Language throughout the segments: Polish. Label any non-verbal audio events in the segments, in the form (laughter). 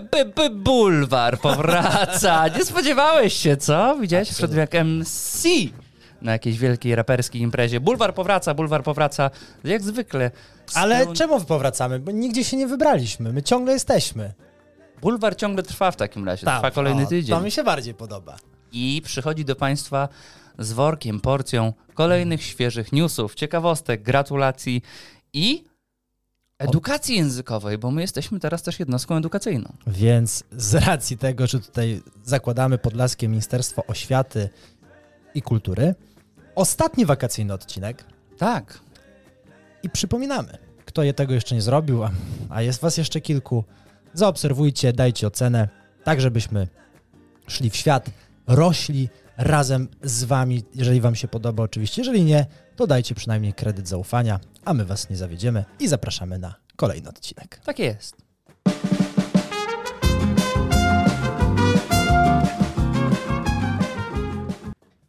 by, by, by bulwar powraca. Nie spodziewałeś się, co? Widziałeś przed jak MC na jakiejś wielkiej raperskiej imprezie. Bulwar powraca, bulwar powraca, jak zwykle. Ale Spełn- czemu powracamy? Bo nigdzie się nie wybraliśmy. My ciągle jesteśmy. Bulwar ciągle trwa w takim razie, Tak, trwa kolejny o, tydzień. To mi się bardziej podoba. I przychodzi do Państwa z workiem, porcją kolejnych świeżych newsów, ciekawostek, gratulacji i edukacji językowej, bo my jesteśmy teraz też jednostką edukacyjną. Więc z racji tego, że tutaj zakładamy Podlaskie Ministerstwo Oświaty i Kultury, ostatni wakacyjny odcinek Tak. i przypominamy, kto je tego jeszcze nie zrobił, a, a jest was jeszcze kilku, zaobserwujcie, dajcie ocenę, tak żebyśmy szli w świat, rośli razem z wami, jeżeli wam się podoba oczywiście, jeżeli nie, to dajcie przynajmniej kredyt zaufania, a my was nie zawiedziemy i zapraszamy na kolejny odcinek. Tak jest.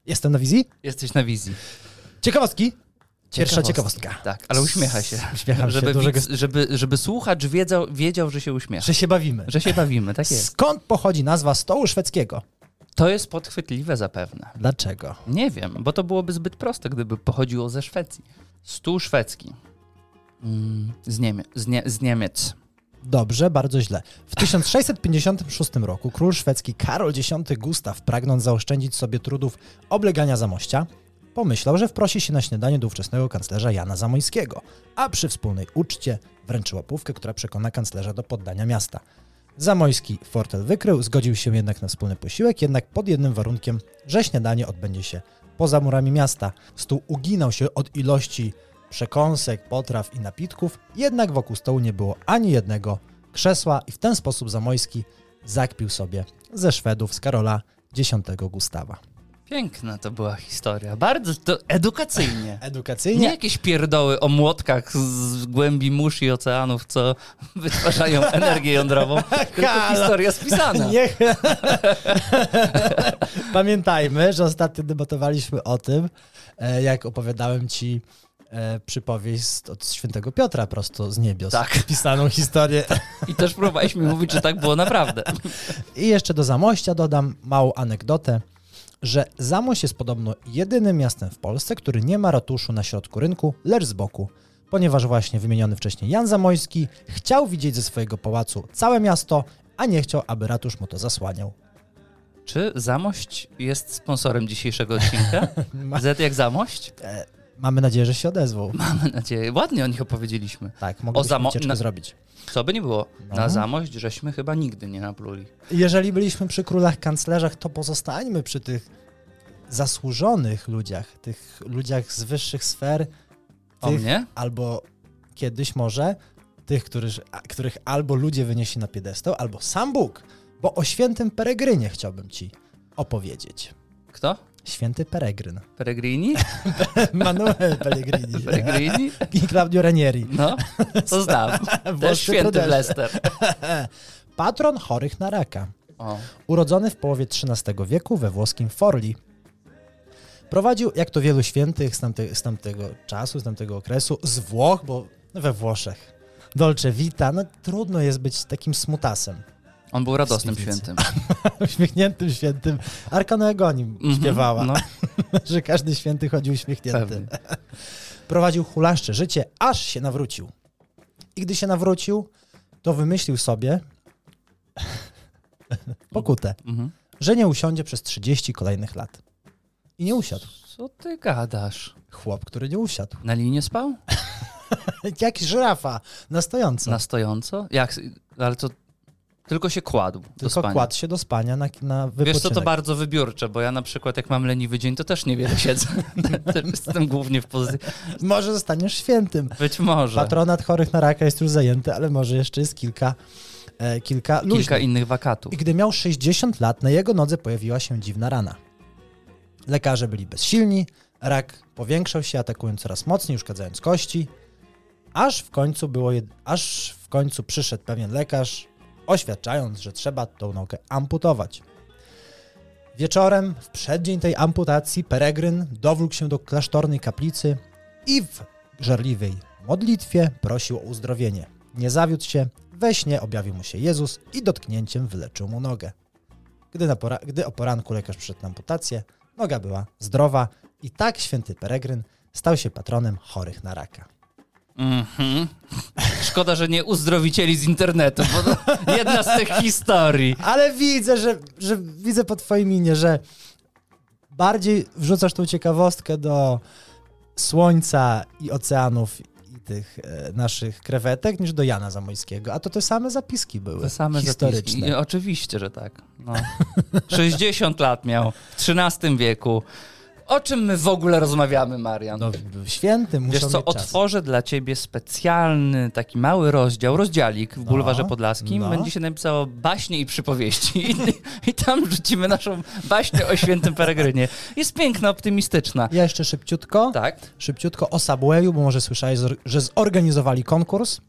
Jestem na wizji? Jesteś na wizji. Ciekawostki? Pierwsza Ciekawostka. Tak, ale uśmiecha się. Uśmiecham się żeby, dużego... widz, żeby, żeby słuchacz wiedział, wiedział, że się uśmiecha. Że się bawimy. Że się bawimy, tak jest. Skąd pochodzi nazwa stołu szwedzkiego? To jest podchwytliwe zapewne. Dlaczego? Nie wiem, bo to byłoby zbyt proste, gdyby pochodziło ze Szwecji. Stół szwedzki. Mm, z, Niemie z, nie z Niemiec. Dobrze, bardzo źle. W 1656 roku król szwedzki Karol X Gustaw, pragnąc zaoszczędzić sobie trudów oblegania Zamościa, pomyślał, że wprosi się na śniadanie do ówczesnego kanclerza Jana Zamoyskiego, a przy wspólnej uczcie wręczy łapówkę, która przekona kanclerza do poddania miasta. Zamojski fortel wykrył, zgodził się jednak na wspólny posiłek, jednak pod jednym warunkiem, że śniadanie odbędzie się poza murami miasta. Stół uginał się od ilości przekąsek, potraw i napitków, jednak wokół stołu nie było ani jednego krzesła i w ten sposób Zamojski zakpił sobie ze Szwedów z Karola X Gustawa. Piękna to była historia. Bardzo to edukacyjnie. (laughs) Nie Edukacyjnie jakieś pierdoły o młotkach z głębi mórz i oceanów, co (laughs) wytwarzają (laughs) energię jądrową, tylko historia spisana. Niech... Pamiętajmy, że ostatnio debatowaliśmy o tym, e, jak opowiadałem ci e, przypowieść od świętego Piotra prosto z niebios. Tak. Pisaną historię. I też próbowaliśmy mówić, że tak było naprawdę. I jeszcze do Zamościa dodam małą anegdotę, że Zamość jest podobno jedynym miastem w Polsce, który nie ma ratuszu na środku rynku, lecz z boku. Ponieważ właśnie wymieniony wcześniej Jan Zamojski chciał widzieć ze swojego pałacu całe miasto, a nie chciał, aby ratusz mu to zasłaniał. Czy Zamość jest sponsorem dzisiejszego odcinka? (laughs) Z jak Zamość? E, Mamy nadzieję, że się odezwą. (laughs) Mamy nadzieję. Ładnie o nich opowiedzieliśmy. Tak, mogliśmy Zamo- na- zrobić. Co by nie było, No. na Zamość żeśmy chyba nigdy nie napluli. Jeżeli byliśmy przy królach kanclerzach, to pozostańmy przy tych zasłużonych ludziach, tych ludziach z wyższych sfer, O tych mnie? albo kiedyś może tych, których, których albo ludzie wynieśli na piedestał, albo sam Bóg, bo o świętym Peregrynie chciałbym ci opowiedzieć. Kto? Święty Peregryn. Peregrini? (laughs) Manuel Pellegrini. (laughs) Peregrini? I Claudio Ranieri. No, to znam. (laughs) Też święty. Lester. Patron chorych na raka. O, Urodzony w połowie XIII wieku we włoskim Forli. Prowadził, jak to wielu świętych z, tamte, z tamtego czasu, z tamtego okresu, z Włoch, bo we Włoszech. Dolce Vita, no trudno jest być takim smutasem. On był radosnym świętym. (laughs) Uśmiechniętym świętym. Arka Noego o nim Mhm, śpiewała, No, (laughs) że każdy święty chodzi uśmiechnięty. (laughs) Prowadził hulaszcze życie, aż się nawrócił. I gdy się nawrócił, to wymyślił sobie pokutę, Mhm. że nie usiądzie przez 30 kolejnych lat. I nie usiadł. Co ty gadasz? Chłop, który nie usiadł. Na linie spał? Jak żyrafa, na stojąco. Na stojąco? Jak? Ale to tylko się kładł do Tylko spania. kładł się do spania na, na wypoczynek. Wiesz co, to bardzo wybiórcze, bo ja na przykład jak mam leniwy dzień, to też niewiele (laughs) siedzę. (laughs) jestem głównie w pozycji... Może zostaniesz świętym. Być może. Patronat chorych na raka jest już zajęty, ale może jeszcze jest kilka, e, kilka Kilka luźnych. innych wakatów. I gdy miał 60 lat, na jego nodze pojawiła się dziwna rana. Lekarze byli bezsilni, rak powiększał się, atakując coraz mocniej, uszkadzając kości, aż w końcu było jed... aż w końcu przyszedł pewien lekarz, oświadczając, że trzeba tą nogę amputować. Wieczorem, w przeddzień tej amputacji, Peregryn dowlógł się do klasztornej kaplicy i w żarliwej modlitwie prosił o uzdrowienie. Nie zawiódł się, We śnie objawił mu się Jezus i dotknięciem wyleczył mu nogę. Gdy, na pora- gdy o poranku lekarz przyszedł na amputację, noga była zdrowa i tak święty Peregryn stał się patronem chorych na raka. Mhm. Szkoda, że nie uzdrowicieli z internetu, bo jedna z tych historii. Ale widzę, że, że widzę po twojej minie, że bardziej wrzucasz tą ciekawostkę do słońca i oceanów i tych e, naszych krewetek niż do Jana Zamojskiego. A to te same zapiski były. Te same historyczne. zapiski. I Oczywiście, że tak. No. (laughs) 60 lat miał w XIII wieku. O czym my w ogóle rozmawiamy, Marian? No, święty muszą Wiesz co, mieć czas. otworzę dla ciebie specjalny, taki mały rozdział, rozdziałik w Bulwarze No, Podlaskim. no. Będzie się napisało baśnie i przypowieści. (laughs) I, I tam wrzucimy naszą baśnię o świętym Peregrynie. Jest piękna, optymistyczna. Ja jeszcze szybciutko, Tak. szybciutko o Subwayu, bo może słyszałeś, że zorganizowali konkurs.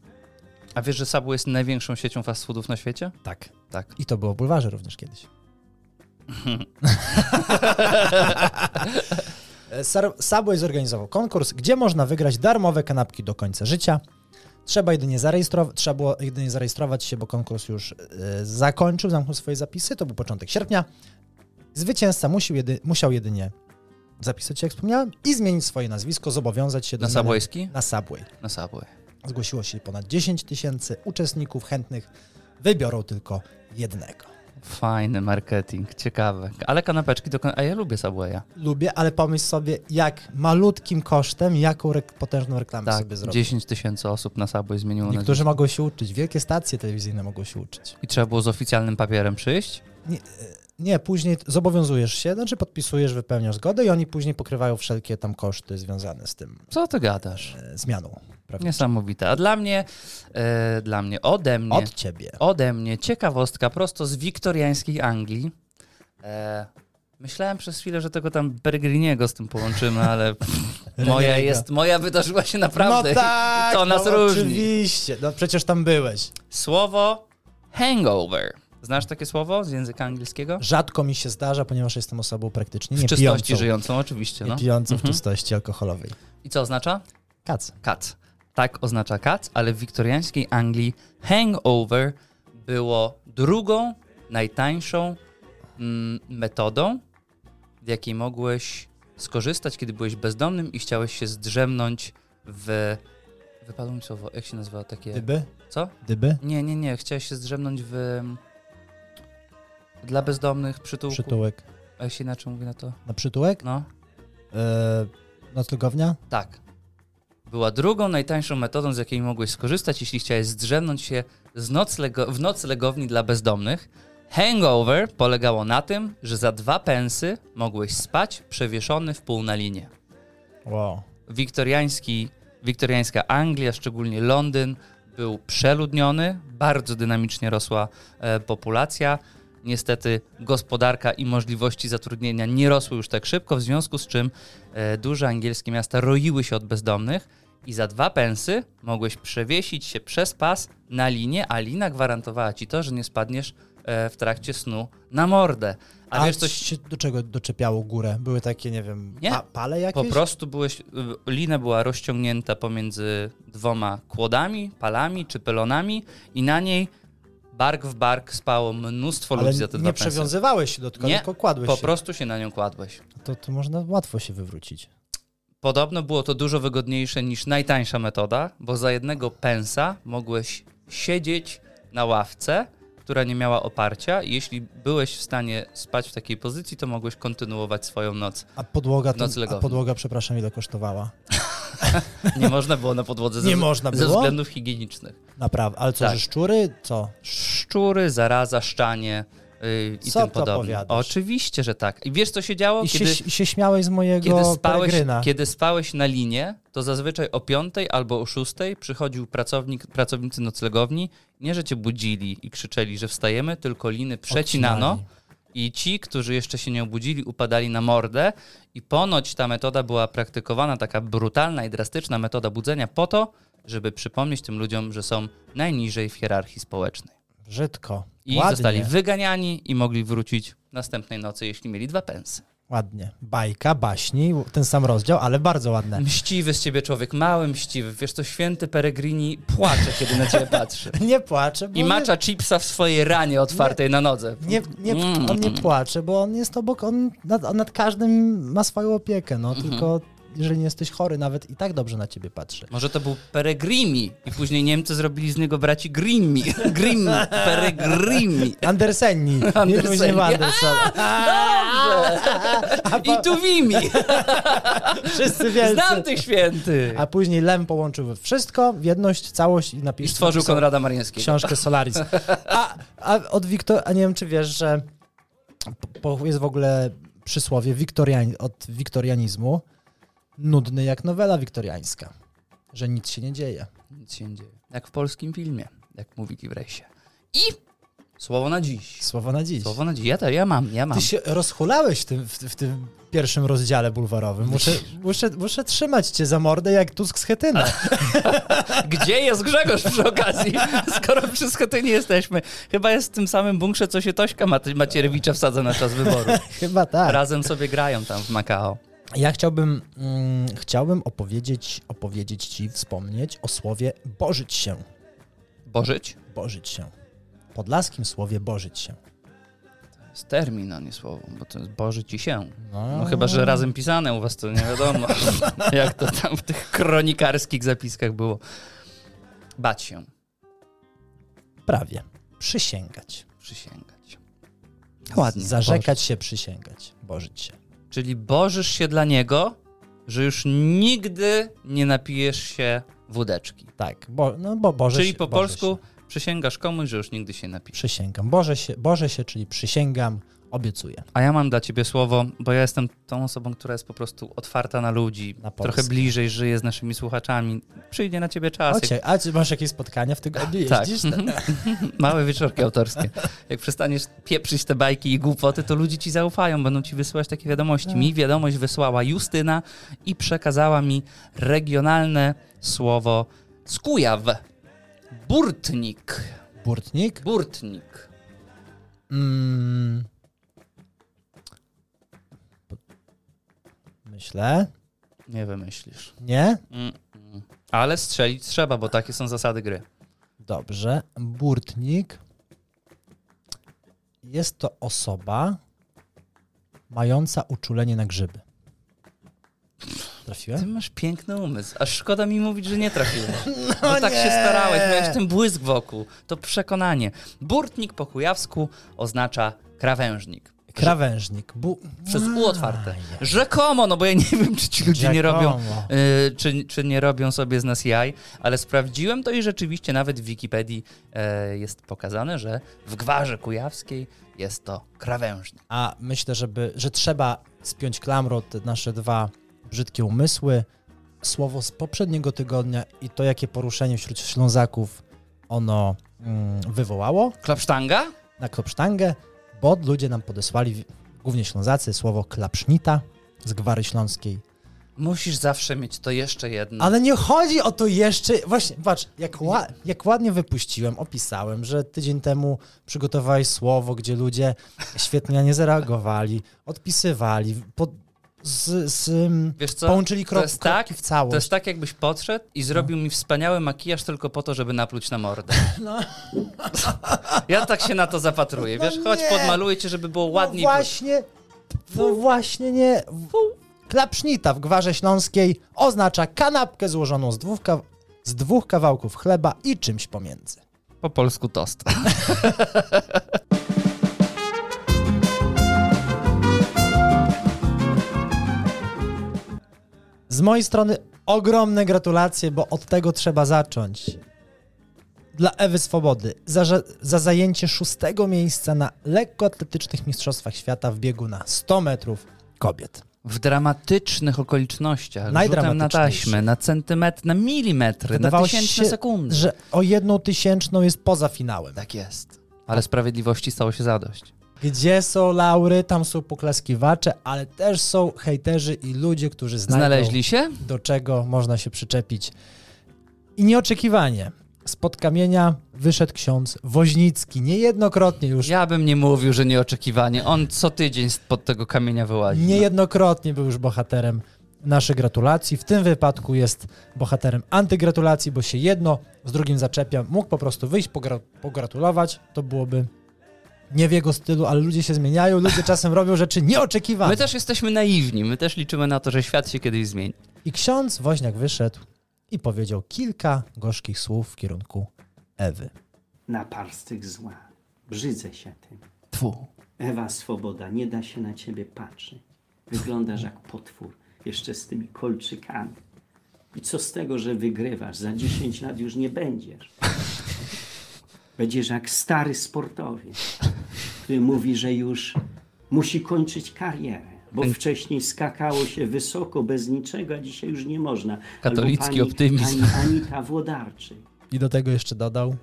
A wiesz, że Subway jest największą siecią fast foodów na świecie? Tak. Tak. I to było w Bulwarze również kiedyś. (laughs) Subway zorganizował konkurs, gdzie można wygrać darmowe kanapki do końca życia. Trzeba jedynie zarejestrować, trzeba było jedynie zarejestrować się, bo konkurs już e, zakończył, zamknął swoje zapisy, to był początek sierpnia. Zwycięzca musiał, jedy, musiał jedynie zapisać się, jak wspomniałem, i zmienić swoje nazwisko, zobowiązać się do Na Subwayski? Na Subway. Na Subway. Zgłosiło się ponad 10 tysięcy uczestników chętnych. Wybiorą tylko jednego. Fajny marketing, ciekawe. Ale kanapeczki do... A ja lubię Subwaya. Lubię, ale pomyśl sobie, jak malutkim kosztem, jaką rek- potężną reklamę Tak, sobie zrobić. 10 tysięcy osób na Subway zmieniło Niektórzy nazwisko. mogą się uczyć, wielkie stacje telewizyjne mogą się uczyć. I trzeba było z oficjalnym papierem przyjść? Nie, e, nie, później zobowiązujesz się, znaczy podpisujesz, wypełniasz zgodę i oni później pokrywają wszelkie tam koszty związane z tym Co ty gadasz? e, zmianą. Prawda? Niesamowite. A dla mnie, e, dla mnie, ode mnie, Od ciebie. ode mnie ciekawostka prosto z wiktoriańskiej Anglii. E, myślałem przez chwilę, że tego tam Peregriniego z tym połączymy, ale (laughs) moja jest, moja wydarzyła się naprawdę. No tak, (laughs) to nas no różni. oczywiście. No przecież tam byłeś. Słowo hangover. Znasz takie słowo z języka angielskiego? Rzadko mi się zdarza, ponieważ jestem osobą praktycznie W nie czystości pijącą, żyjącą, oczywiście. nie No. pijącą w Mhm. czystości alkoholowej. I co oznacza? Kac. Kac. Tak oznacza kac, ale w wiktoriańskiej Anglii hangover było drugą, najtańszą mm, metodą, w jakiej mogłeś skorzystać, kiedy byłeś bezdomnym i chciałeś się zdrzemnąć w... Wypadło mi słowo, jak się nazywa takie... Dyby? Co? Dyby? Nie, nie, nie, chciałeś się zdrzemnąć w... Dla bezdomnych przytułku. Przytułek. A jak się inaczej mówi na to? Na przytułek? No. E, noclegownia? Tak. Była drugą najtańszą metodą, z jakiej mogłeś skorzystać, jeśli chciałeś zdrzemnąć się z noclego- w noclegowni dla bezdomnych. Hangover polegało na tym, że za dwa pensy mogłeś spać przewieszony w pół na linię. Wow. Wiktoriański, wiktoriańska Anglia, szczególnie Londyn, był przeludniony, bardzo dynamicznie rosła e, populacja. Niestety gospodarka i możliwości zatrudnienia nie rosły już tak szybko, w związku z czym e, duże angielskie miasta roiły się od bezdomnych i za dwa pensy mogłeś przewiesić się przez pas na linię, a lina gwarantowała ci to, że nie spadniesz e, w trakcie snu na mordę. A, A, wiesz coś, się do czego doczepiało górę? Były takie, nie wiem, Nie. pa, pale jakieś? Po prostu byłeś, y, lina była rozciągnięta pomiędzy dwoma kłodami, palami czy pylonami i na niej bark w bark spało mnóstwo Ale ludzi za te nie dwa pensy. przewiązywałeś się do tego, Nie, tylko kładłeś Po się. prostu się na nią kładłeś. To, to można łatwo się wywrócić. Podobno było to dużo wygodniejsze niż najtańsza metoda, bo za jednego pensa mogłeś siedzieć na ławce, która nie miała oparcia i jeśli byłeś w stanie spać w takiej pozycji, to mogłeś kontynuować swoją noc. A podłoga, to, a Noclegownia. podłoga, przepraszam, ile kosztowała? (laughs) Nie można było na podłodze ze, Nie można ze było? względów higienicznych. Naprawdę, ale co, Tak. że szczury? Co? szczury, zaraza, szczanie yy, i Co tym ty podobne. Oczywiście, że tak. I wiesz, co się działo? I Kiedy, się, się śmiałeś z mojego kiedy, spałeś, peregryna. kiedy spałeś na linie, to zazwyczaj o piątej albo o szóstej przychodził pracownik, pracownicy noclegowni. Nie, że cię budzili i krzyczeli, że wstajemy, tylko liny przecinano. Odcinali. I ci, którzy jeszcze się nie obudzili, upadali na mordę. I ponoć ta metoda była praktykowana, taka brutalna i drastyczna metoda budzenia, po to, żeby przypomnieć tym ludziom, że są najniżej w hierarchii społecznej. Brzydko. I Ładnie. zostali wyganiani i mogli wrócić następnej nocy, jeśli mieli dwa pensy. ładnie. Bajka, baśni, ten sam rozdział, ale bardzo ładne. Mściwy z ciebie człowiek, mały mściwy. Wiesz to święty Peregrini płacze, kiedy na ciebie patrzy. (laughs) Nie płacze, bo I nie- macza chipsa w swojej ranie otwartej na nodze. Nie, nie, Mm. on nie płacze, bo on jest obok, on nad, on nad każdym ma swoją opiekę, no Mhm. tylko jeżeli nie jesteś chory, nawet i tak dobrze na ciebie patrzy. Może to był Peregrimi i później Niemcy zrobili z niego braci Grimmi. (laughs) Grimm, Peregrimi. Andersenni, nie Andersenni. Anderson. Dobrze. I Tuwimi. (laughs) Wszyscy wielcy. Znam tych świętych. A później Lem połączył wszystko w jedność, całość i I napisał stworzył napisał Konrada Marińskiego. książkę Solaris. A, a od Wiktor, a nie wiem czy wiesz, że po, jest w ogóle przysłowie wiktorian, od wiktorianizmu nudny jak nowela wiktoriańska, że nic się nie dzieje. Nic się nie dzieje. Jak w polskim filmie, jak mówili w rejsie. I słowo na dziś. Słowo na dziś. Słowo na dziś. Ja, to, ja mam, ja mam. Ty się rozhulałeś w tym, w, w tym pierwszym rozdziale bulwarowym. Muszę, muszę, muszę trzymać cię za mordę jak Tusk z Chetyna. (laughs) Gdzie jest Grzegorz przy okazji, skoro przy Schetynie jesteśmy? Chyba jest w tym samym bunkrze, co się Tośka Macierewicza wsadza na czas wyboru. (laughs) Chyba tak. Razem sobie grają tam w Makao. Ja chciałbym, mm, chciałbym opowiedzieć, opowiedzieć ci, wspomnieć o słowie bożyć się. Bożyć? Bożyć się. Podlaskim słowie bożyć się. To jest termin, a nie słowo, bo to jest bożyć i się. No, No chyba, że razem pisane u was, to nie wiadomo, (laughs) jak to tam w tych kronikarskich zapiskach było. Bać się, Prawie. Przysięgać. przysięgać. Ładnie. Zarzekać się, przysięgać. Bożyć się. Czyli bożysz się dla niego, że już nigdy nie napijesz się wódeczki. Tak, bo, no bo Boże Czyli się, po Boże polsku Się. przysięgasz komuś, że już nigdy się napijesz. Przysięgam. Boże się, Boże się, czyli przysięgam, obiecuję. A ja mam dla ciebie słowo, bo ja jestem tą osobą, która jest po prostu otwarta na ludzi, Na trochę bliżej żyje z naszymi słuchaczami. Przyjdzie na ciebie czas. Ocie, a czy masz jakieś spotkania w tygodniu? Tak. (laughs) Małe wieczorki autorskie. Jak przestaniesz pieprzyć te bajki i głupoty, to ludzie ci zaufają, będą ci wysyłać takie wiadomości. Mi wiadomość wysłała Justyna i przekazała mi regionalne słowo z Kujaw. Burtnik. Burtnik? Burtnik. Mm. Myślę. Nie wymyślisz. Nie? Mm, mm. Ale strzelić trzeba, bo takie są zasady gry. Dobrze. Burtnik jest to osoba mająca uczulenie na grzyby. Ty Trafiłem? masz piękny umysł. Aż szkoda mi mówić, że nie trafiłeś. (laughs) No No tak nie. się starałeś, miałeś ten błysk wokół. To przekonanie. Burtnik po kujawsku oznacza krawężnik. Krawężnik. Bu... Przez U otwarte. Rzekomo, no bo ja nie (laughs) wiem, czy ci ludzie nie robią, Rzekomo. y, czy, czy nie robią sobie z nas jaj, ale sprawdziłem to i rzeczywiście nawet w Wikipedii e, jest pokazane, że w Gwarze Kujawskiej jest to krawężnik. A myślę, żeby, że trzeba spiąć klamrą te nasze dwa brzydkie umysły. Słowo z poprzedniego tygodnia i to, jakie poruszenie wśród Ślązaków ono mm, wywołało Klapsztanga? na klopsztangę, bo ludzie nam podesłali, głównie Ślązacy, słowo klapsznita z Gwary Śląskiej. Musisz zawsze mieć to jeszcze jedno. Ale nie chodzi o to jeszcze. Właśnie, patrz, jak, ła, jak ładnie wypuściłem, opisałem, że tydzień temu przygotowałeś słowo, gdzie ludzie świetnie nie zareagowali, odpisywali, po, z, z, Wiesz co? połączyli krok, to jest tak, w całość. To jest tak, jakbyś podszedł i zrobił mi wspaniały makijaż tylko po to, żeby napluć na mordę. (laughs) No. (laughs) Ja tak się na to zapatruję. No Wiesz, chodź, nie. podmaluję cię, żeby było ładniej. No właśnie, no właśnie nie. Klapsznita w Gwarze Śląskiej oznacza kanapkę złożoną z dwóch, ka- z dwóch kawałków chleba i czymś pomiędzy. Po polsku tost. (laughs) Z mojej strony ogromne gratulacje, bo od tego trzeba zacząć. Dla Ewy Swobody za, za- za zajęcie szóstego miejsca na lekkoatletycznych Mistrzostwach Świata w biegu na 100 metrów kobiet. W dramatycznych okolicznościach, rzutem na taśmę, na centymetr, na milimetry, na Wydawało tysięczne się, sekundy. Że o jedną tysięczną jest poza finałem. Tak jest. Ale sprawiedliwości stało się zadość. Gdzie są laury, tam są poklaskiwacze, ale też są hejterzy i ludzie, którzy znajdą Znaleźli się? do czego można się przyczepić. I nieoczekiwanie Spod kamienia wyszedł ksiądz Woźnicki. Niejednokrotnie już. Ja bym nie mówił, że nieoczekiwanie. On co tydzień spod tego kamienia wyłazi. no. Niejednokrotnie był już bohaterem naszych gratulacji. W tym wypadku jest bohaterem antygratulacji, bo się jedno z drugim zaczepia. Mógł po prostu wyjść, pogra- pogratulować. To byłoby nie w jego stylu, ale ludzie się zmieniają. Ludzie czasem robią rzeczy nieoczekiwane. My też jesteśmy naiwni, my też liczymy na to, że świat się kiedyś zmieni. I ksiądz Woźniak wyszedł i powiedział kilka gorzkich słów w kierunku Ewy. naparstych zła. Brzydzę się tym. Tfu. Ewa Swoboda, nie da się na ciebie patrzeć. Wyglądasz jak potwór, jeszcze z tymi kolczykami. I co z tego, że wygrywasz? Za 10 lat już nie będziesz. Będziesz jak stary sportowiec, który mówi, że już musi kończyć karierę. Bo wcześniej skakało się wysoko, bez niczego, a dzisiaj już nie można. Katolicki pani, optymizm. Ani, Anita Włodarczyk. I do tego jeszcze dodał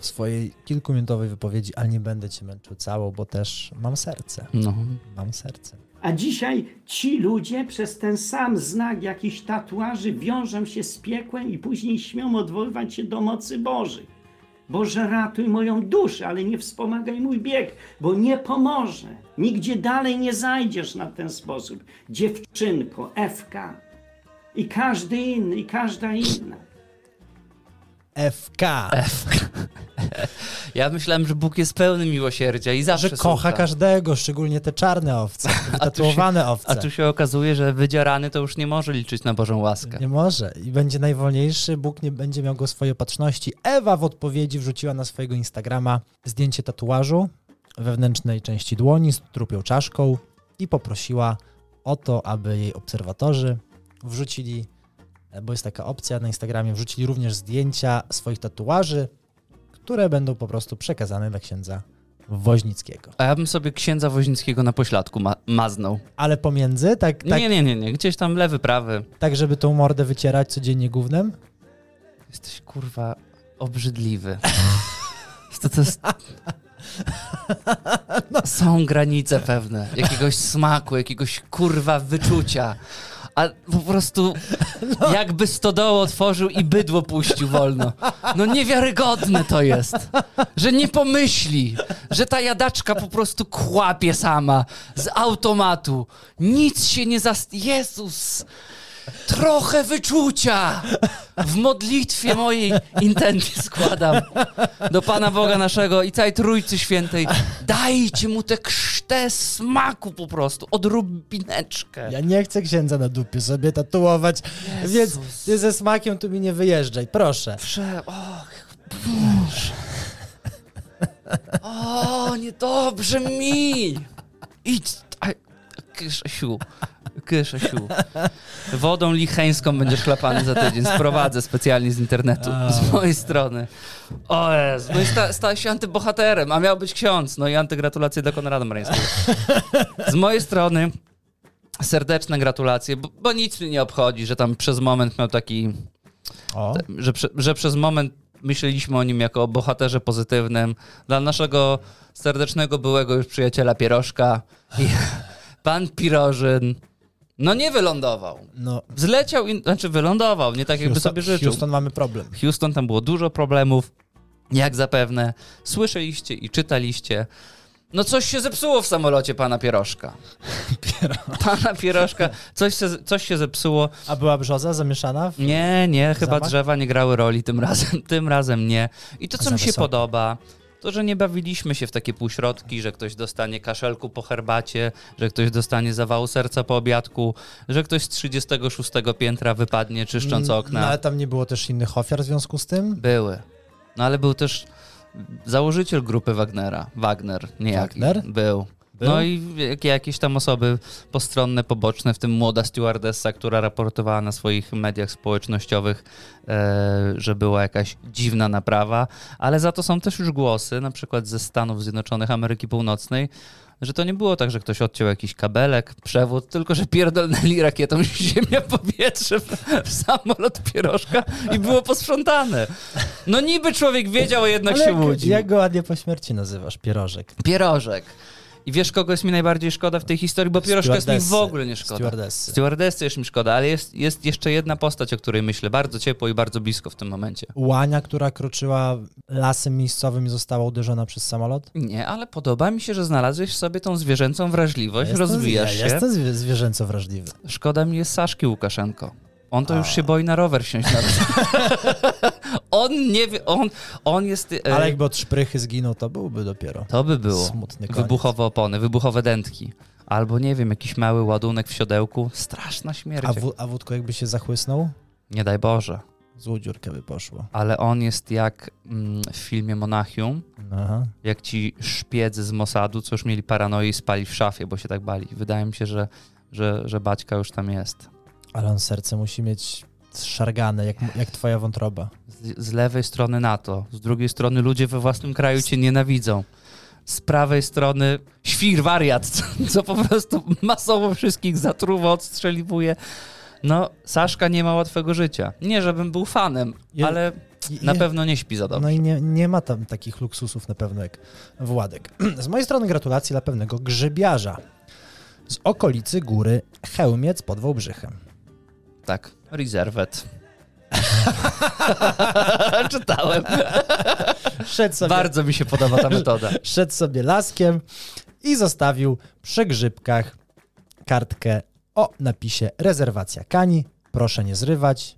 w swojej kilkuminutowej wypowiedzi, ale nie będę cię męczył całą, bo też mam serce. No. Mam serce. A dzisiaj ci ludzie przez ten sam znak jakichś tatuaży wiążą się z piekłem i później śmią odwoływać się do mocy Bożych. Boże, ratuj moją duszę, ale nie wspomagaj mój bieg, bo nie pomoże. Nigdzie dalej nie zajdziesz na ten sposób. Dziewczynko, FK i każdy inny, i każda inna. FK. Ja myślałem, że Bóg jest pełny miłosierdzia i zawsze Że kocha każdego, szczególnie te czarne owce, (laughs) wytatuowane owce. A tu się okazuje, że wydzierany to już nie może liczyć na Bożą łaskę. Nie może. I będzie najwolniejszy, Bóg nie będzie miał go swojej opatrzności. Ewa w odpowiedzi wrzuciła na swojego Instagrama zdjęcie tatuażu wewnętrznej części dłoni z trupią czaszką i poprosiła o to, aby jej obserwatorzy wrzucili, bo jest taka opcja na Instagramie, wrzucili również zdjęcia swoich tatuaży, które będą po prostu przekazane dla księdza Woźnickiego. A ja bym sobie księdza Woźnickiego na pośladku ma maznął. Ale pomiędzy, tak, tak, Nie, nie, nie, nie. Gdzieś tam lewy, prawy. tak żeby tą mordę wycierać codziennie gównem? Jesteś kurwa obrzydliwy. (laughs) To, to jest... (laughs) Są granice pewne, jakiegoś smaku, jakiegoś kurwa wyczucia. A po prostu jakby stodoło otworzył i bydło puścił wolno. No niewiarygodne to jest, że nie pomyśli, że ta jadaczka po prostu kłapie sama z automatu. Nic się nie zast... Jezus! Trochę wyczucia w modlitwie mojej intencje składam do Pana Boga naszego i całej Trójcy Świętej. Dajcie mu tę krztę smaku po prostu, odrobineczkę. Ja nie chcę księdza na dupie sobie tatuować, Jezus. więc ty ze smakiem tu mi nie wyjeżdżaj, proszę. Prze... Och, Boże. O, niedobrze mi. Idź. Aj, Kyszesiu. Wodą licheńską będziesz chlapany za tydzień. Sprowadzę specjalnie z internetu. Z mojej strony. O Jezu. No i sta, stałeś się antybohaterem, a miał być ksiądz. No i antygratulacje dla Konrada Marińskiego. Z mojej strony serdeczne gratulacje, bo, bo nic mnie nie obchodzi, że tam przez moment miał taki że, że przez moment myśleliśmy o nim jako o bohaterze pozytywnym. Dla naszego serdecznego byłego już przyjaciela Pierożka. I (laughs) pan Pirożyn, no nie wylądował. no, Zleciał, in, znaczy wylądował, nie tak jakby Houston, sobie życzył. Houston mamy problem. Houston tam było dużo problemów, jak zapewne słyszeliście i czytaliście. No coś się zepsuło w samolocie pana Pierożka. (laughs) Pana Pierożka, coś się, coś się zepsuło. A była brzoza zamieszana? W... Nie, nie, chyba Zamach? drzewa nie grały roli tym razem. Tym razem nie. I to, co Za mi się wysoko. podoba, to, że nie bawiliśmy się w takie półśrodki, że ktoś dostanie kaszelku po herbacie, że ktoś dostanie zawału serca po obiadku, że ktoś z 36 piętra wypadnie czyszcząc okna. No, ale tam nie było też innych ofiar w związku z tym? Były. No ale był też założyciel grupy Wagnera. Wagner, niejaki. Wagner? Był. No i jak- jakieś tam osoby postronne, poboczne, w tym młoda stewardessa, która raportowała na swoich mediach społecznościowych, e, że była jakaś dziwna naprawa, ale za to są też już głosy, na przykład ze Stanów Zjednoczonych Ameryki Północnej, że to nie było tak, że ktoś odciął jakiś kabelek, przewód, tylko że pierdolnęli rakietą (laughs) ziemia, powietrze w, w samolot pierożka i było posprzątane. No niby człowiek wiedział, a jednak Ale się jak, łudzi. jak go ładnie po śmierci nazywasz? Pierożek. Pierożek. I wiesz, kogo jest mi najbardziej szkoda w tej historii? Bo pierożka jest mi w ogóle nie szkoda. Stewardessy. Stewardessy jest mi szkoda, ale jest, jest jeszcze jedna postać, o której myślę bardzo ciepło i bardzo blisko w tym momencie. Łania, która kroczyła lasem miejscowym i została uderzona przez samolot? Nie, ale podoba mi się, że znalazłeś sobie tą zwierzęcą wrażliwość, Jestem- rozwijasz ja się. Jestem zwie- zwierzęco wrażliwy. Szkoda mi jest Saszki Łukaszenko. On to A. już się boi na rower wsiąść nawet. (laughs) on nie wie, on, on jest... e, Ale jakby od szprychy zginął, to byłby dopiero To by było. smutny koniec. Wybuchowe opony, wybuchowe dętki. Albo nie wiem, jakiś mały ładunek w siodełku. Straszna śmierć. A, wó- a wódko jakby się zachłysnął, Nie daj Boże. złą dziurkę by poszło. Ale on jest jak mm, w filmie Monachium, Aha. jak ci szpiedzy z Mossadu, co już mieli paranoję i spali w szafie, bo się tak bali. Wydaje mi się, że, że, że Baćka już tam jest. Ale on serce musi mieć szargane, jak, jak twoja wątroba. Z, z lewej strony NATO, z drugiej strony ludzie we własnym kraju cię nienawidzą. Z prawej strony świr wariat, (laughs) co, co po prostu masowo wszystkich zatruwa, odstrzeliwuje. No, Saszka nie ma łatwego życia. Nie, żebym był fanem, Je- ale I- na pewno nie śpi za dobrze. No i nie, nie ma tam takich luksusów na pewno jak Władek. (clears throat) Z mojej strony gratulacje dla pewnego grzybiarza z okolicy góry Chełmiec pod Wałbrzychem. Tak, rezerwet. (laughs) Czytałem. Szedł sobie, Bardzo mi się podoba ta metoda. (laughs) szedł sobie laskiem i zostawił przy grzybkach kartkę o napisie rezerwacja kani, proszę nie zrywać.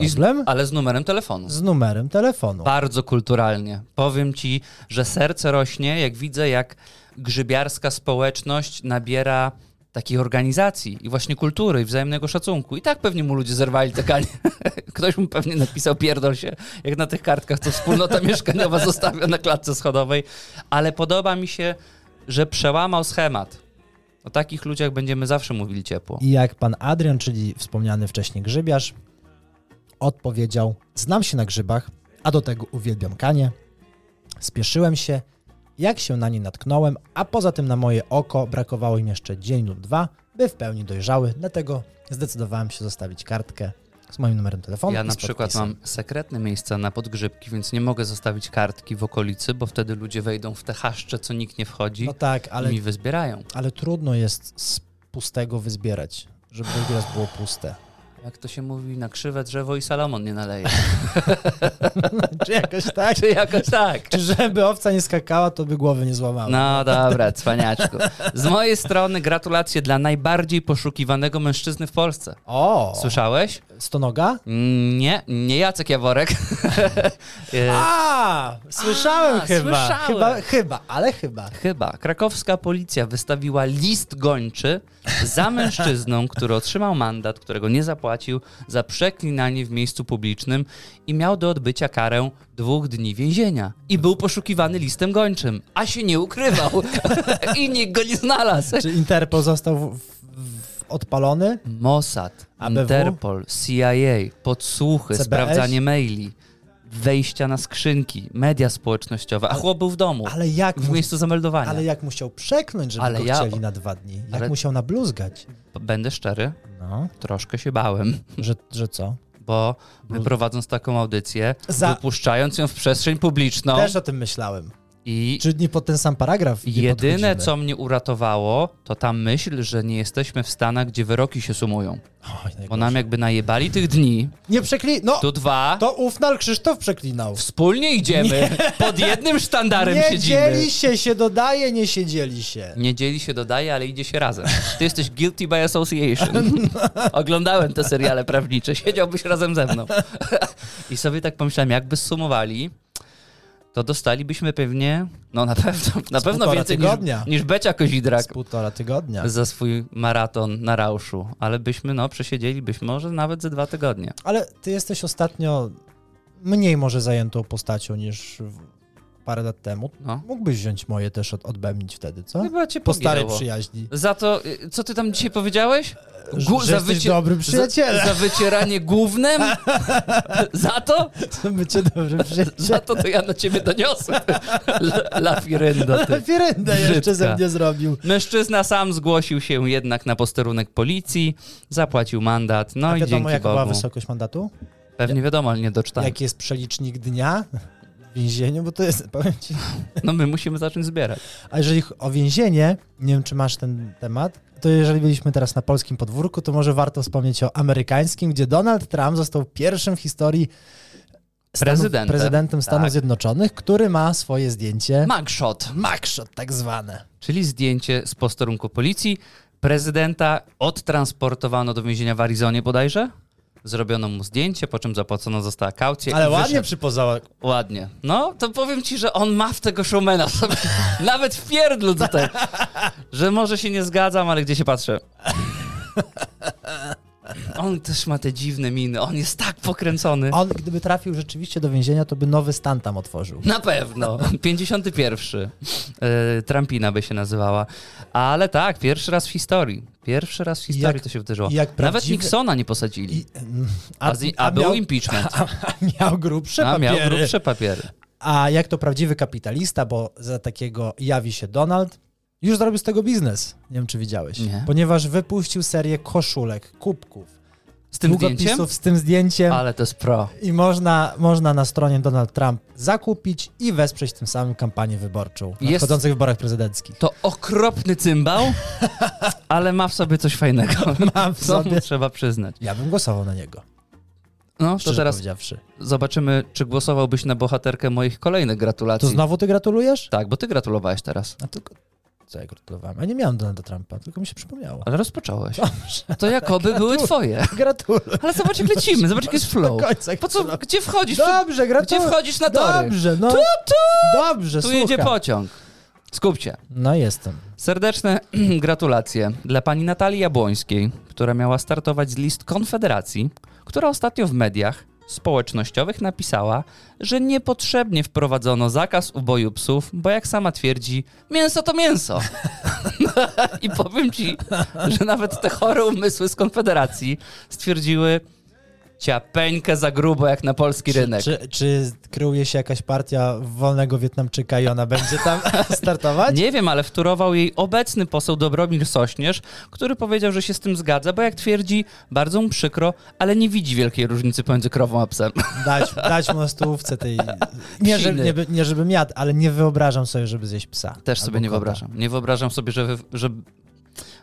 I z- Problem Ale z numerem telefonu. z numerem telefonu. Bardzo kulturalnie. Powiem ci, że serce rośnie, jak widzę, jak grzybiarska społeczność nabiera takiej organizacji i właśnie kultury i wzajemnego szacunku. I tak pewnie mu ludzie zerwali te kanie. (laughs) Ktoś mu pewnie napisał pierdol się, jak na tych kartkach, co wspólnota (laughs) mieszkaniowa zostawia na klatce schodowej. Ale podoba mi się, że przełamał schemat. O takich ludziach będziemy zawsze mówili ciepło. I jak pan Adrian, czyli wspomniany wcześniej grzybiarz, odpowiedział: Znam się na grzybach, a do tego uwielbiam kanie. Spieszyłem się, jak się na nie natknąłem, a poza tym na moje oko brakowało im jeszcze dzień lub dwa, by w pełni dojrzały, dlatego zdecydowałem się zostawić kartkę z moim numerem telefonu. Ja na przykład mam sekretne miejsca na podgrzybki, więc nie mogę zostawić kartki w okolicy, bo wtedy ludzie wejdą w te chaszcze, co nikt nie wchodzi No tak, ale, i mi wyzbierają. ale trudno jest z pustego wyzbierać, żeby drugi raz było puste. Jak to się mówi, na krzywe drzewo i Salomon nie naleje. (laughs) Czy jakoś tak? Czy jakoś tak. Czy żeby owca nie skakała, to by głowy nie złamała? No dobra, cwaniaczku. Z mojej strony gratulacje dla najbardziej poszukiwanego mężczyzny w Polsce. O! Słyszałeś? Stonoga? Mm, Nie, nie Jacek Jaworek. (laughs) A, słyszałem A, chyba. słyszałem. Chyba, chyba, ale chyba. Chyba. Krakowska policja wystawiła list gończy za mężczyzną, który otrzymał mandat, którego nie zapłacił za przeklinanie w miejscu publicznym i miał do odbycia karę dwóch dni więzienia. I był poszukiwany listem gończym, a się nie ukrywał. (laughs) I nikt go nie znalazł. Czy Interpol został w, w, odpalony? Mossad, ABW? Interpol, CIA, podsłuchy, CBS? sprawdzanie maili, wejścia na skrzynki, media społecznościowe, a chłop był w domu, Ale jak, w miejscu zameldowania. ale jak musiał przeknąć, żeby Ale go ja- chcieli na dwa dni? Jak ale- musiał nabluzgać? Będę szczery, No, troszkę się bałem. że, że co? bo my prowadząc taką audycję, Za- wypuszczając ją w przestrzeń publiczną Też o tym myślałem. I Czy nie pod ten sam paragraf? nie jedyne, podchodzimy? co mnie uratowało, to ta myśl, że nie jesteśmy w Stanach, gdzie wyroki się sumują. Oj. Bo nam jakby najebali tych dni, Nie przekli... No, tu dwa, to ufnal Krzysztof przeklinał. wspólnie idziemy, (laughs) pod jednym sztandarem Nie siedzimy. dzieli się, się dodaje, nie siedzieli się. Nie dzieli się, dodaje, ale idzie się razem. Ty jesteś guilty by association. (laughs) Oglądałem te seriale prawnicze, siedziałbyś razem ze mną. I sobie tak pomyślałem, jakby zsumowali, to dostalibyśmy pewnie, no na pewno, na pewno więcej niż, tygodnia. niż Becia Kozidrak Z półtora tygodnia. za swój maraton na Rauszu. Ale byśmy, no, przesiedzielibyśmy może nawet ze dwa tygodnie. Ale ty jesteś ostatnio mniej może zajętą postacią niż parę lat temu. No. Mógłbyś wziąć moje też od, odbębnić wtedy, co? Chyba cię Po starej pogięło. przyjaźni. Za to, y, co ty tam dzisiaj powiedziałeś? Że- że jesteś dobrym przyjacielem. Za, za wycieranie głównym? (laughs) za to? To bycie dobrym Za przyjacielem. to to ja na ciebie doniosłem. La, la Firendo, ty. Firenda jeszcze ze mnie zrobił. Mężczyzna sam zgłosił się jednak na posterunek policji, zapłacił mandat, no A i wiadomo, dzięki jaka była Bogu. wysokość mandatu? Pewnie wiadomo, ale nie doczytałem. Jaki jest przelicznik dnia więzieniu, bo to jest, (laughs) powiem ci, No my musimy zacząć zbierać. a jeżeli o więzienie, nie wiem, czy masz ten temat, to jeżeli byliśmy teraz na polskim podwórku, to może warto wspomnieć o amerykańskim, gdzie Donald Trump został pierwszym w historii Stanów, Prezydentem. prezydentem Stanów Tak. Zjednoczonych, który ma swoje zdjęcie, Mugshot, mugshot tak zwane. czyli zdjęcie z posterunku policji. Prezydenta odtransportowano do więzienia w Arizonie bodajże. Zrobiono mu zdjęcie, po czym zapłacona została kaucja. Ale ładnie przypozała. Ładnie. No, to powiem ci, że on ma w tego showmana sobie. (laughs) Nawet w pierdlu tutaj. Że może się nie zgadzam, ale gdzie się patrzę. (laughs) On też ma te dziwne miny. On jest tak pokręcony. On, gdyby trafił rzeczywiście do więzienia, to by nowy stan tam otworzył. Na pewno. 51. E, Trumpina by się nazywała. Ale tak, pierwszy raz w historii. Pierwszy raz w historii Jak- to się wydarzyło. Nawet prawdziwy- Nixona nie posadzili. I, A, zi- a, był miał, impeachment. (laughs) a miał grubsze A miał papiery. grubsze papiery. A jak to prawdziwy kapitalista, bo za takiego jawi się Donald, już zrobił z tego biznes. Nie wiem, czy widziałeś. Nie. Ponieważ wypuścił serię koszulek, kubków, Z tym zdjęciem? z tym zdjęciem Ale to jest pro. i można, można na stronie Donald Trump zakupić i wesprzeć tym samym kampanię wyborczą w nadchodzących wyborach prezydenckich. To okropny cymbał, (laughs) ale ma w sobie coś fajnego. Mam w sobie. trzeba przyznać. Ja bym głosował na niego, No, to teraz zobaczymy, czy głosowałbyś na bohaterkę moich kolejnych gratulacji. To znowu ty gratulujesz? Tak, bo ty gratulowałeś teraz. A tylko... Co ja gratulowałem? Ja nie miałem Donalda Trumpa, tylko mi się przypomniało. Ale rozpocząłeś. Dobrze. To jakoby były twoje. Gratuluję. Ale zobacz, jak lecimy, zobacz, jaki jest flow. Po co, gdzie wchodzisz? Dobrze, Gdzie gratuluję. wchodzisz na tory? Dobrze, no. Dobrze, Tu słucham. jedzie pociąg. Skupcie. No jestem. Serdeczne (clears throat) gratulacje dla pani Natalii Jabłońskiej, która miała startować z list Konfederacji, która ostatnio w mediach społecznościowych napisała, że niepotrzebnie wprowadzono zakaz uboju psów, bo jak sama twierdzi, mięso to mięso. (laughs) I powiem ci, że nawet te chore umysły z Konfederacji stwierdziły ciapeńkę za grubo jak na polski rynek. Czy, czy kryje się jakaś partia wolnego Wietnamczyka i ona będzie tam (laughs) startować? Nie wiem, ale wtórował jej obecny poseł Dobromir Sośnierz, który powiedział, że się z tym zgadza, bo jak twierdzi, bardzo mu przykro, ale nie widzi wielkiej różnicy pomiędzy krową a psem. Dać, dać mu na stołówce tej... (laughs) Nie, że, nie, nie żebym jadł, ale nie wyobrażam sobie, żeby zjeść psa. Też sobie nie kota. wyobrażam. Nie wyobrażam sobie, żeby, żeby,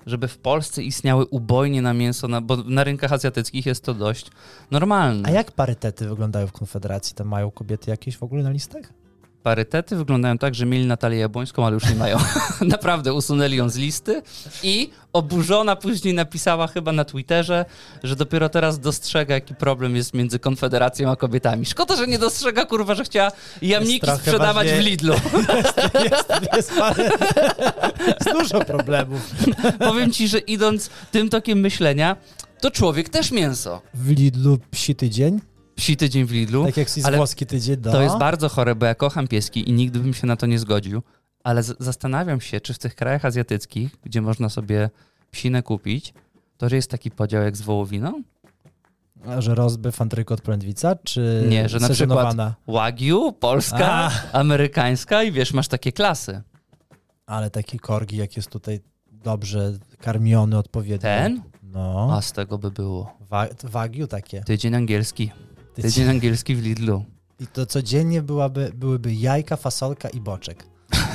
żeby w Polsce istniały ubojnie na mięso, na, bo na rynkach azjatyckich jest to dość normalne. A jak parytety wyglądają w Konfederacji? Tam mają kobiety jakieś w ogóle na listach? Parytety wyglądają tak, że mieli Natalię Jabłońską, ale już nie mają. (laughs) Naprawdę usunęli ją z listy i oburzona później napisała chyba na Twitterze, że dopiero teraz dostrzega, jaki problem jest między Konfederacją a kobietami. Szkoda, że nie dostrzega, kurwa, że chciała jamniki sprzedawać w bardziej- Lidlu. (laughs) Jest, jest, parę, jest dużo problemów. Powiem ci, że idąc tym tokiem myślenia, to człowiek też mięso. W Lidlu psi tydzień, Psi tydzień w Lidlu. tak jak jest ale włoski tydzień. No. To jest bardzo chore, bo ja kocham pieski i nigdy bym się na to nie zgodził, ale zastanawiam się, czy w tych krajach azjatyckich, gdzie można sobie psinę kupić, to że jest taki podział jak z wołowiną? A Że rozbyw antrykot prędwica, czy Nie, że na sezonowana? Wagyu, polska, A. amerykańska i wiesz, masz takie klasy. Ale taki korgi, jak jest tutaj dobrze karmiony odpowiednio. Ten? No. A z tego by było. Wa- Wagyu takie. Tydzień angielski. Tydzień angielski w Lidlu. I to codziennie byłaby, byłyby jajka, fasolka i boczek.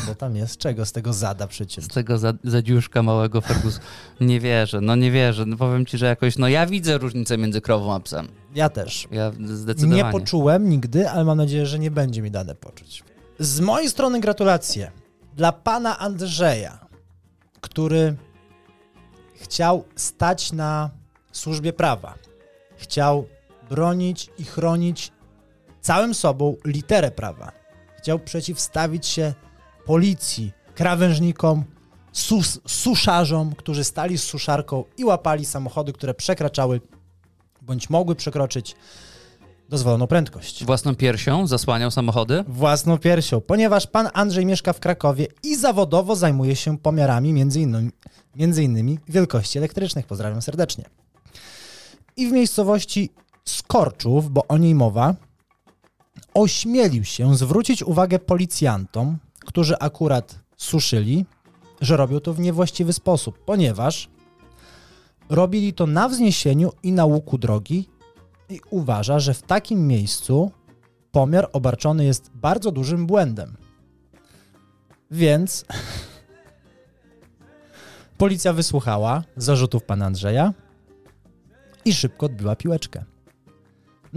Bo tam jest czego z tego zada przecież. Z tego za, zadziuszka małego Fergus. Nie wierzę, no nie wierzę. No powiem ci, że jakoś, no ja widzę różnicę między krową a psem. Ja też. Ja zdecydowanie. Nie poczułem nigdy, ale mam nadzieję, że nie będzie mi dane poczuć. Z mojej strony gratulacje dla pana Andrzeja, który chciał stać na służbie prawa. Chciał bronić i chronić całym sobą literę prawa. Chciał przeciwstawić się policji, krawężnikom, sus, suszarzom, którzy stali z suszarką i łapali samochody, które przekraczały bądź mogły przekroczyć dozwoloną prędkość. Własną piersią zasłaniał samochody? Własną piersią, ponieważ pan Andrzej mieszka w Krakowie i zawodowo zajmuje się pomiarami między innymi, między innymi wielkości elektrycznych. Pozdrawiam serdecznie. I w miejscowości Skorczów, bo o niej mowa, ośmielił się zwrócić uwagę policjantom, którzy akurat suszyli, że robią to w niewłaściwy sposób, ponieważ robili to na wzniesieniu i na łuku drogi i uważa, że w takim miejscu pomiar obarczony jest bardzo dużym błędem. Więc policja wysłuchała zarzutów pana Andrzeja i szybko odbiła piłeczkę.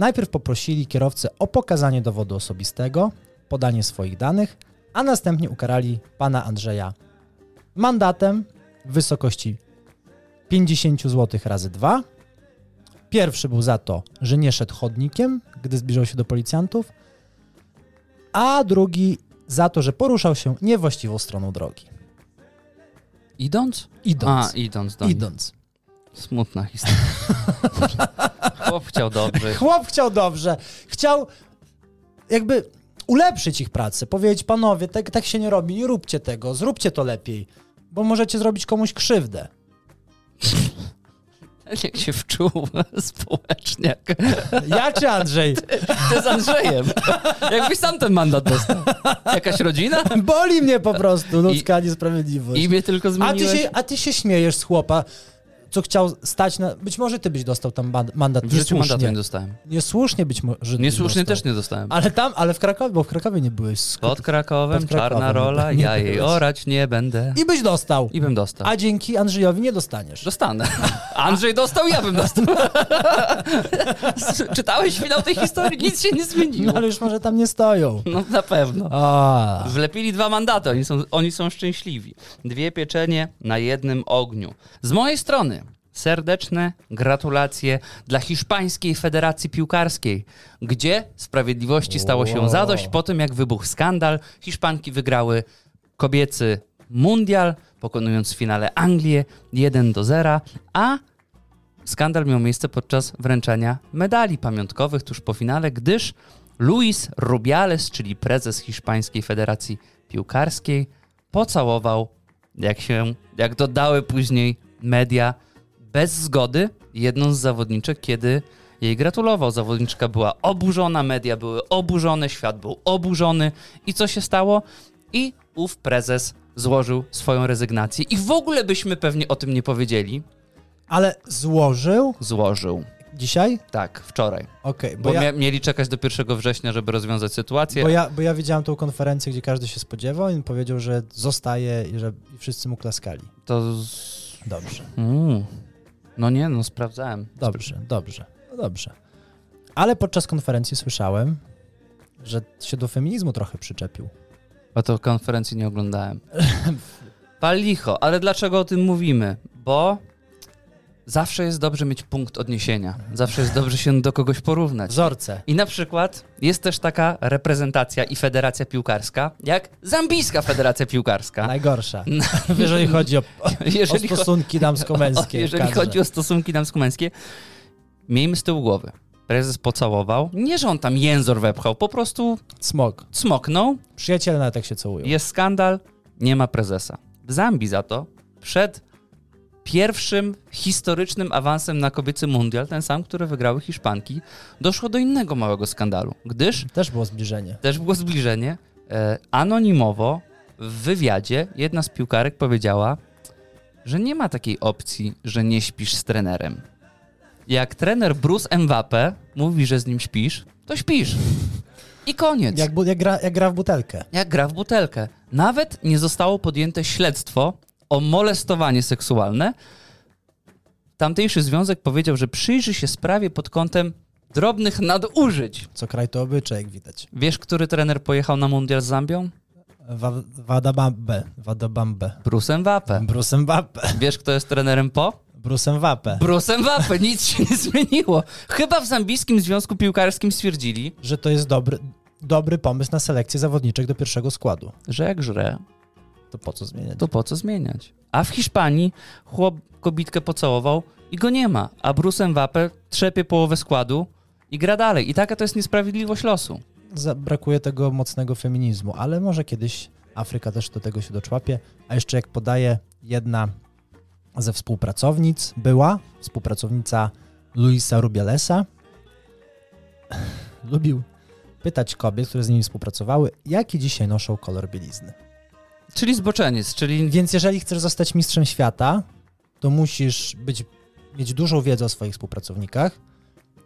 Najpierw poprosili kierowcę o pokazanie dowodu osobistego, podanie swoich danych, a następnie ukarali pana Andrzeja mandatem w wysokości 50 zł razy 2. Pierwszy był za to, że nie szedł chodnikiem, gdy zbliżał się do policjantów, a drugi za to, że poruszał się niewłaściwą stroną drogi. Idąc? Idąc. A, idąc do idąc. Smutna historia. (laughs) Chłop chciał dobrze. Chłop chciał dobrze. Chciał jakby ulepszyć ich pracę. Powiedzieć, panowie, tak, tak się nie robi, nie róbcie tego, zróbcie to lepiej, bo możecie zrobić komuś krzywdę. (laughs) Jak się wczuł (laughs) społeczniak. Ja czy Andrzej? Ty z Andrzejem. Jakbyś sam ten mandat dostał. Jakaś rodzina? Boli mnie po prostu ludzka niesprawiedliwość. Imię tylko A ty, zmieniłeś? się, a ty się śmiejesz z chłopa, co chciał stać na... Być może ty byś dostał tam mandat W życiu mandatu nie dostałem. Niesłusznie być może Niesłusznie też nie dostałem. Ale tam, ale w Krakowie, bo w Krakowie nie byłeś. Sk- Pod Krakowem, Pod Krakowem, czarna rola, nie ja jej byłeś. (laughs) orać nie będę. I byś dostał. I bym dostał. A dzięki Andrzejowi nie dostaniesz. Dostanę. (laughs) Andrzej dostał, ja bym dostał. (laughs) Czytałeś finał tej historii? Nic się nie No zmieniło. ale już może tam nie stoją. No na pewno. A, Wlepili dwa mandaty, oni są, oni są szczęśliwi. Dwie pieczenie na jednym ogniu. Z mojej strony serdeczne gratulacje dla Hiszpańskiej Federacji Piłkarskiej, gdzie sprawiedliwości stało się Wow. zadość po tym, jak wybuchł skandal. Hiszpanki wygrały kobiecy mundial, pokonując w finale Anglię 1 do 0, a skandal miał miejsce podczas wręczania medali pamiątkowych tuż po finale, gdyż Luis Rubiales, czyli prezes Hiszpańskiej Federacji Piłkarskiej, pocałował, jak się, jak dodały później media, bez zgody jedną z zawodniczek, kiedy jej gratulował. Zawodniczka była oburzona, media były oburzone, świat był oburzony. I co się stało? I ów prezes złożył swoją rezygnację. I w ogóle byśmy pewnie o tym nie powiedzieli. ale złożył Złożył. dzisiaj? Tak, wczoraj. Okej, Bo bo, ja, mieli czekać do 1 września, żeby rozwiązać sytuację. bo, ja, bo ja widziałem tą konferencję, gdzie każdy się spodziewał i on powiedział, że zostaje i że wszyscy mu klaskali. To. Dobrze, Mm. No nie, no sprawdzałem. dobrze, dobrze, no dobrze. Ale podczas konferencji słyszałem, że się do feminizmu trochę przyczepił. A to konferencji nie oglądałem. (laughs) Pal licho, ale dlaczego o tym mówimy? Bo zawsze jest dobrze mieć punkt odniesienia. Zawsze jest dobrze się do kogoś porównać. Wzorce. I na przykład jest też taka reprezentacja i federacja piłkarska, jak Zambijska Federacja Piłkarska. Najgorsza. (laughs) Jeżeli chodzi o, (laughs) o Jeżeli, cho- stosunki o, damsko-męskie. w jeżeli chodzi o stosunki damsko-męskie, miejmy z tyłu głowy. Prezes pocałował. Nie, że on tam jęzor wepchał, po prostu Smog. cmoknął, Przyjaciele nawet tak się całują. Jest skandal, nie ma prezesa. W Zambii za to przed pierwszym historycznym awansem na kobiecy mundial, ten sam, który wygrały Hiszpanki, doszło do innego małego skandalu, gdyż Też było zbliżenie. też było zbliżenie. E, anonimowo w wywiadzie jedna z piłkarek powiedziała, że nie ma takiej opcji, że nie śpisz z trenerem. Jak trener Bruce Mbappe mówi, że z nim śpisz, to śpisz. I koniec. Jak, jak, gra, jak gra w butelkę. Jak gra w butelkę. Nawet nie zostało podjęte śledztwo o molestowanie seksualne. Tamtejszy związek powiedział, że przyjrzy się sprawie pod kątem drobnych nadużyć. Co kraj to obyczaj, jak widać. Wiesz, który trener pojechał na mundial z Zambią? Wa- Wadabambe. Wadabambe. Bruce Mbappe. Bruce Mbappe. Wiesz, kto jest trenerem po? Bruce Mbappe. Bruce Mbappe. Nic się nie zmieniło. Chyba w Zambijskim Związku Piłkarskim stwierdzili, Że to jest dobry, dobry pomysł na selekcję zawodniczek do pierwszego składu. że jak żre, To po co zmieniać? to po co zmieniać? A w Hiszpanii chłop kobitkę pocałował i go nie ma, a Bruce Mbappe trzepie połowę składu i gra dalej. I taka to jest niesprawiedliwość losu. Brakuje tego mocnego feminizmu, ale może kiedyś Afryka też do tego się doczłapie. A jeszcze jak podaje jedna ze współpracownic, była współpracownica Luisa Rubialesa, (sighs) lubił pytać kobiet, które z nimi współpracowały, jaki dzisiaj noszą kolor bielizny. Czyli zboczeniec, czyli Więc jeżeli chcesz zostać mistrzem świata, to musisz być, mieć dużą wiedzę o swoich współpracownikach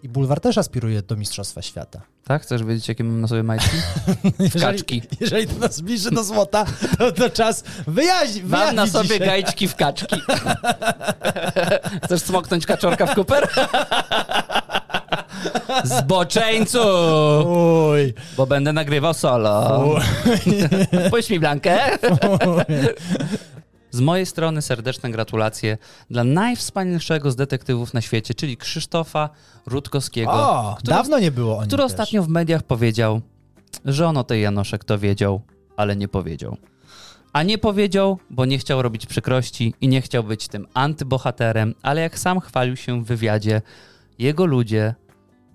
I Bulwar też aspiruje do Mistrzostwa Świata. Tak? Chcesz wiedzieć, jakie mam na sobie majtki? (laughs) Kaczki. jeżeli to nas zbliży do złota, to, to czas wyjaźni, Mam wyjaśnić na sobie dzisiaj. gajczki w kaczki. (laughs) Chcesz smoknąć kaczorka w kuper? (laughs) Zboczeńcu! Uj, Bo będę nagrywał solo. Puść mi Blankę. Z mojej strony serdeczne gratulacje dla najwspanialszego z detektywów na świecie, czyli Krzysztofa Rutkowskiego, o, który, dawno nie było o który też. ostatnio w mediach powiedział, że on o tej Janoszek to wiedział, ale nie powiedział. A nie powiedział, bo nie chciał robić przykrości i nie chciał być tym antybohaterem, ale jak sam chwalił się w wywiadzie, jego ludzie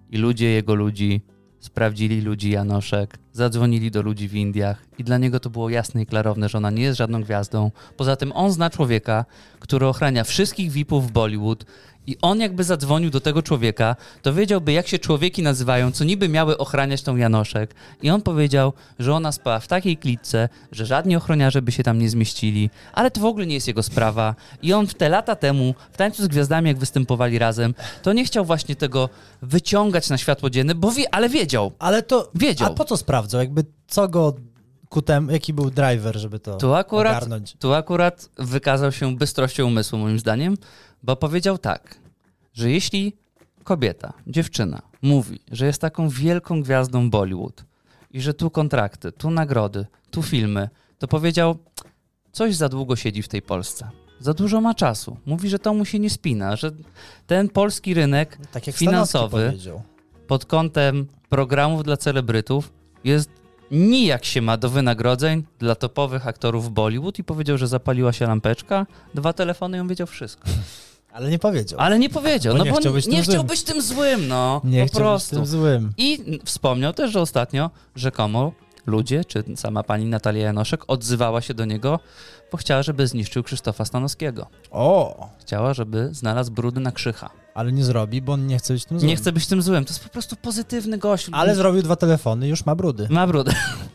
i ludzie jego ludzi sprawdzili ludzi Janoszek, zadzwonili do ludzi w Indiach i dla niego to było jasne i klarowne, że ona nie jest żadną gwiazdą. Poza tym on zna człowieka, który ochrania wszystkich VIP-ów w Bollywood i on jakby zadzwonił do tego człowieka, to wiedziałby jak się człowieki nazywają, co niby miały ochraniać tą Janoszek i on powiedział, że ona spała w takiej klitce, że żadni ochroniarze by się tam nie zmieścili, ale to w ogóle nie jest jego sprawa i on w te lata temu, w Tańcu z Gwiazdami jak występowali razem, to nie chciał właśnie tego wyciągać na światło dzienne, bo wie, ale wiedział. Ale to, Wiedział. a po co sprawdzał? Jakby co go ku temu, jaki był driver, żeby to Tu akurat, ogarnąć? tu akurat wykazał się bystrością umysłu, moim zdaniem, bo powiedział tak, że jeśli kobieta, dziewczyna mówi, że jest taką wielką gwiazdą Bollywood i że tu kontrakty, tu nagrody, tu filmy, to powiedział, coś za długo siedzi w tej Polsce. Za dużo ma czasu. Mówi, że to mu się nie spina, że ten polski rynek Tak jak finansowy. Pod kątem programów dla celebrytów jest nijak się ma do wynagrodzeń dla topowych aktorów Bollywood i powiedział, że zapaliła się lampeczka, dwa telefony i on wiedział wszystko. Ale nie powiedział. Ale nie powiedział, Bo no nie bo chciał być nie tym chciał złym. być tym złym, no. nie po chciał prostu. być tym złym. I wspomniał też, że ostatnio rzekomo ludzie, czy sama pani Natalia Janoszek odzywała się do niego, bo chciała, żeby zniszczył Krzysztofa Stanowskiego. O, Chciała, żeby znalazł brudy na krzycha. ale nie zrobi, bo on nie chce być tym złym. Nie chce być tym złym, to jest po prostu pozytywny gość. Ale zrobił dwa telefony, już ma brudy. Ma brudy.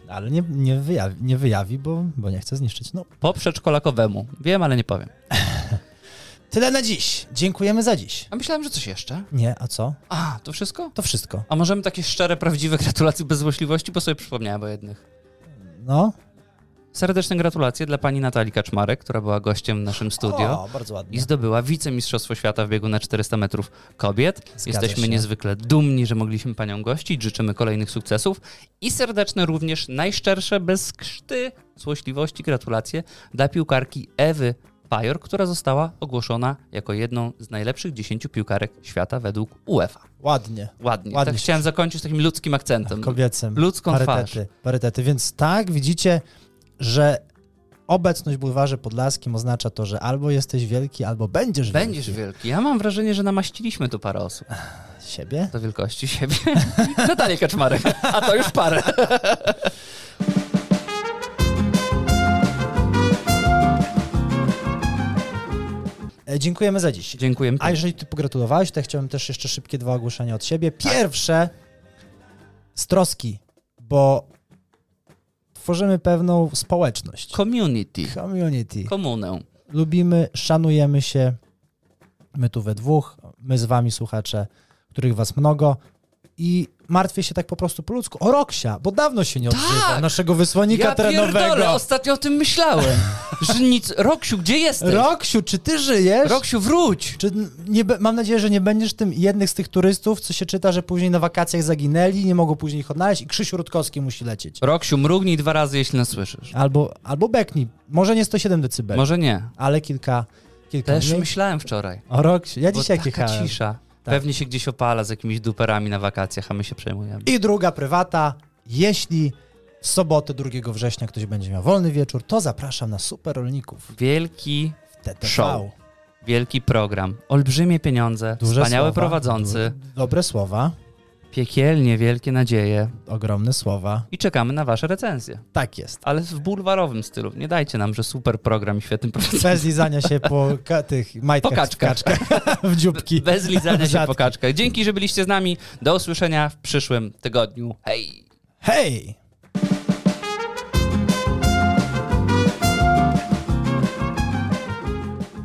Ale nie, nie, wyjawi, nie wyjawi, bo, bo nie chce zniszczyć. No, Po przedszkolakowemu. Wiem, ale nie powiem. Tyle na dziś. Dziękujemy za dziś. A myślałem, że coś jeszcze. Nie, a co? A, to wszystko? To wszystko. A możemy takie szczere, prawdziwe gratulacje bez złośliwości, bo sobie przypomniałem o jednych. No. Serdeczne gratulacje dla pani Natalii Kaczmarek, która była gościem w naszym studio O, bardzo ładnie. i zdobyła wicemistrzostwo świata w biegu na 400 metrów kobiet. Zgadza Jesteśmy się. niezwykle dumni, że mogliśmy panią gościć, życzymy kolejnych sukcesów i serdeczne również, najszczersze, bez krzty złośliwości gratulacje dla piłkarki Ewy Pajor, która została ogłoszona jako jedną z najlepszych 10 piłkarek świata według UEFA. Ładnie. Ładnie. Ładnie tak chciałem zakończyć takim ludzkim akcentem. Kobiecym. Ludzką twarz. parytety, parytety. Więc tak, widzicie, że obecność w bulwarze podlaskim oznacza to, że albo jesteś wielki, albo będziesz wielki. Będziesz wielki. Ja mam wrażenie, że namaściliśmy tu parę osób Siebie? do wielkości siebie. (laughs) Natalię Kaczmarek, a to już parę. (laughs) Dziękujemy za dziś. Dziękuję. A jeżeli ty pogratulowałeś, to ja chciałem też jeszcze szybkie dwa ogłoszenia od siebie. Pierwsze z troski, bo tworzymy pewną społeczność. Community. Community. Komunę. Lubimy, szanujemy się. My tu we dwóch, my z wami słuchacze, których was mnogo. I martwię się tak po prostu po ludzku o Roksia, bo dawno się nie odzywa Tak! naszego wysłannika Ja terenowego. pierdolę, ostatnio o tym myślałem. Że nic... Roksiu, gdzie jesteś? Roksiu, czy ty żyjesz? Roksiu, wróć! Czy nie, mam nadzieję, że nie będziesz tym jednych z tych turystów, co się czyta, że później na wakacjach zaginęli, nie mogą później ich odnaleźć i Krzysiu Rutkowski musi lecieć. Roksiu, mrugnij dwa razy, jeśli nas słyszysz. Albo, albo beknij. Może nie 107 decybeli, Może nie. ale kilka, kilka Też mniej. myślałem wczoraj. O Roksiu, ja dzisiaj jechałem. cisza. Tak. Pewnie się gdzieś opala z jakimiś duperami na wakacjach, a my się przejmujemy. I druga prywata. Jeśli w sobotę 2 września ktoś będzie miał wolny wieczór, to zapraszam na Super Rolników Wielki. Show. wielki program, olbrzymie pieniądze, Duże wspaniały słowa, prowadzący, Dobre słowa, piekielnie wielkie nadzieje ogromne słowa. i czekamy na wasze recenzje. Tak jest. Ale w bulwarowym stylu. Nie dajcie nam, że super program i świetny prowadzący. Bez lizania się po tych majtkach Po kaczkach. w kaczkach, (laughs) w dzióbki. Bez lizania się po kaczkach. Dzięki, że byliście z nami. Do usłyszenia w przyszłym tygodniu. Hej! Hej!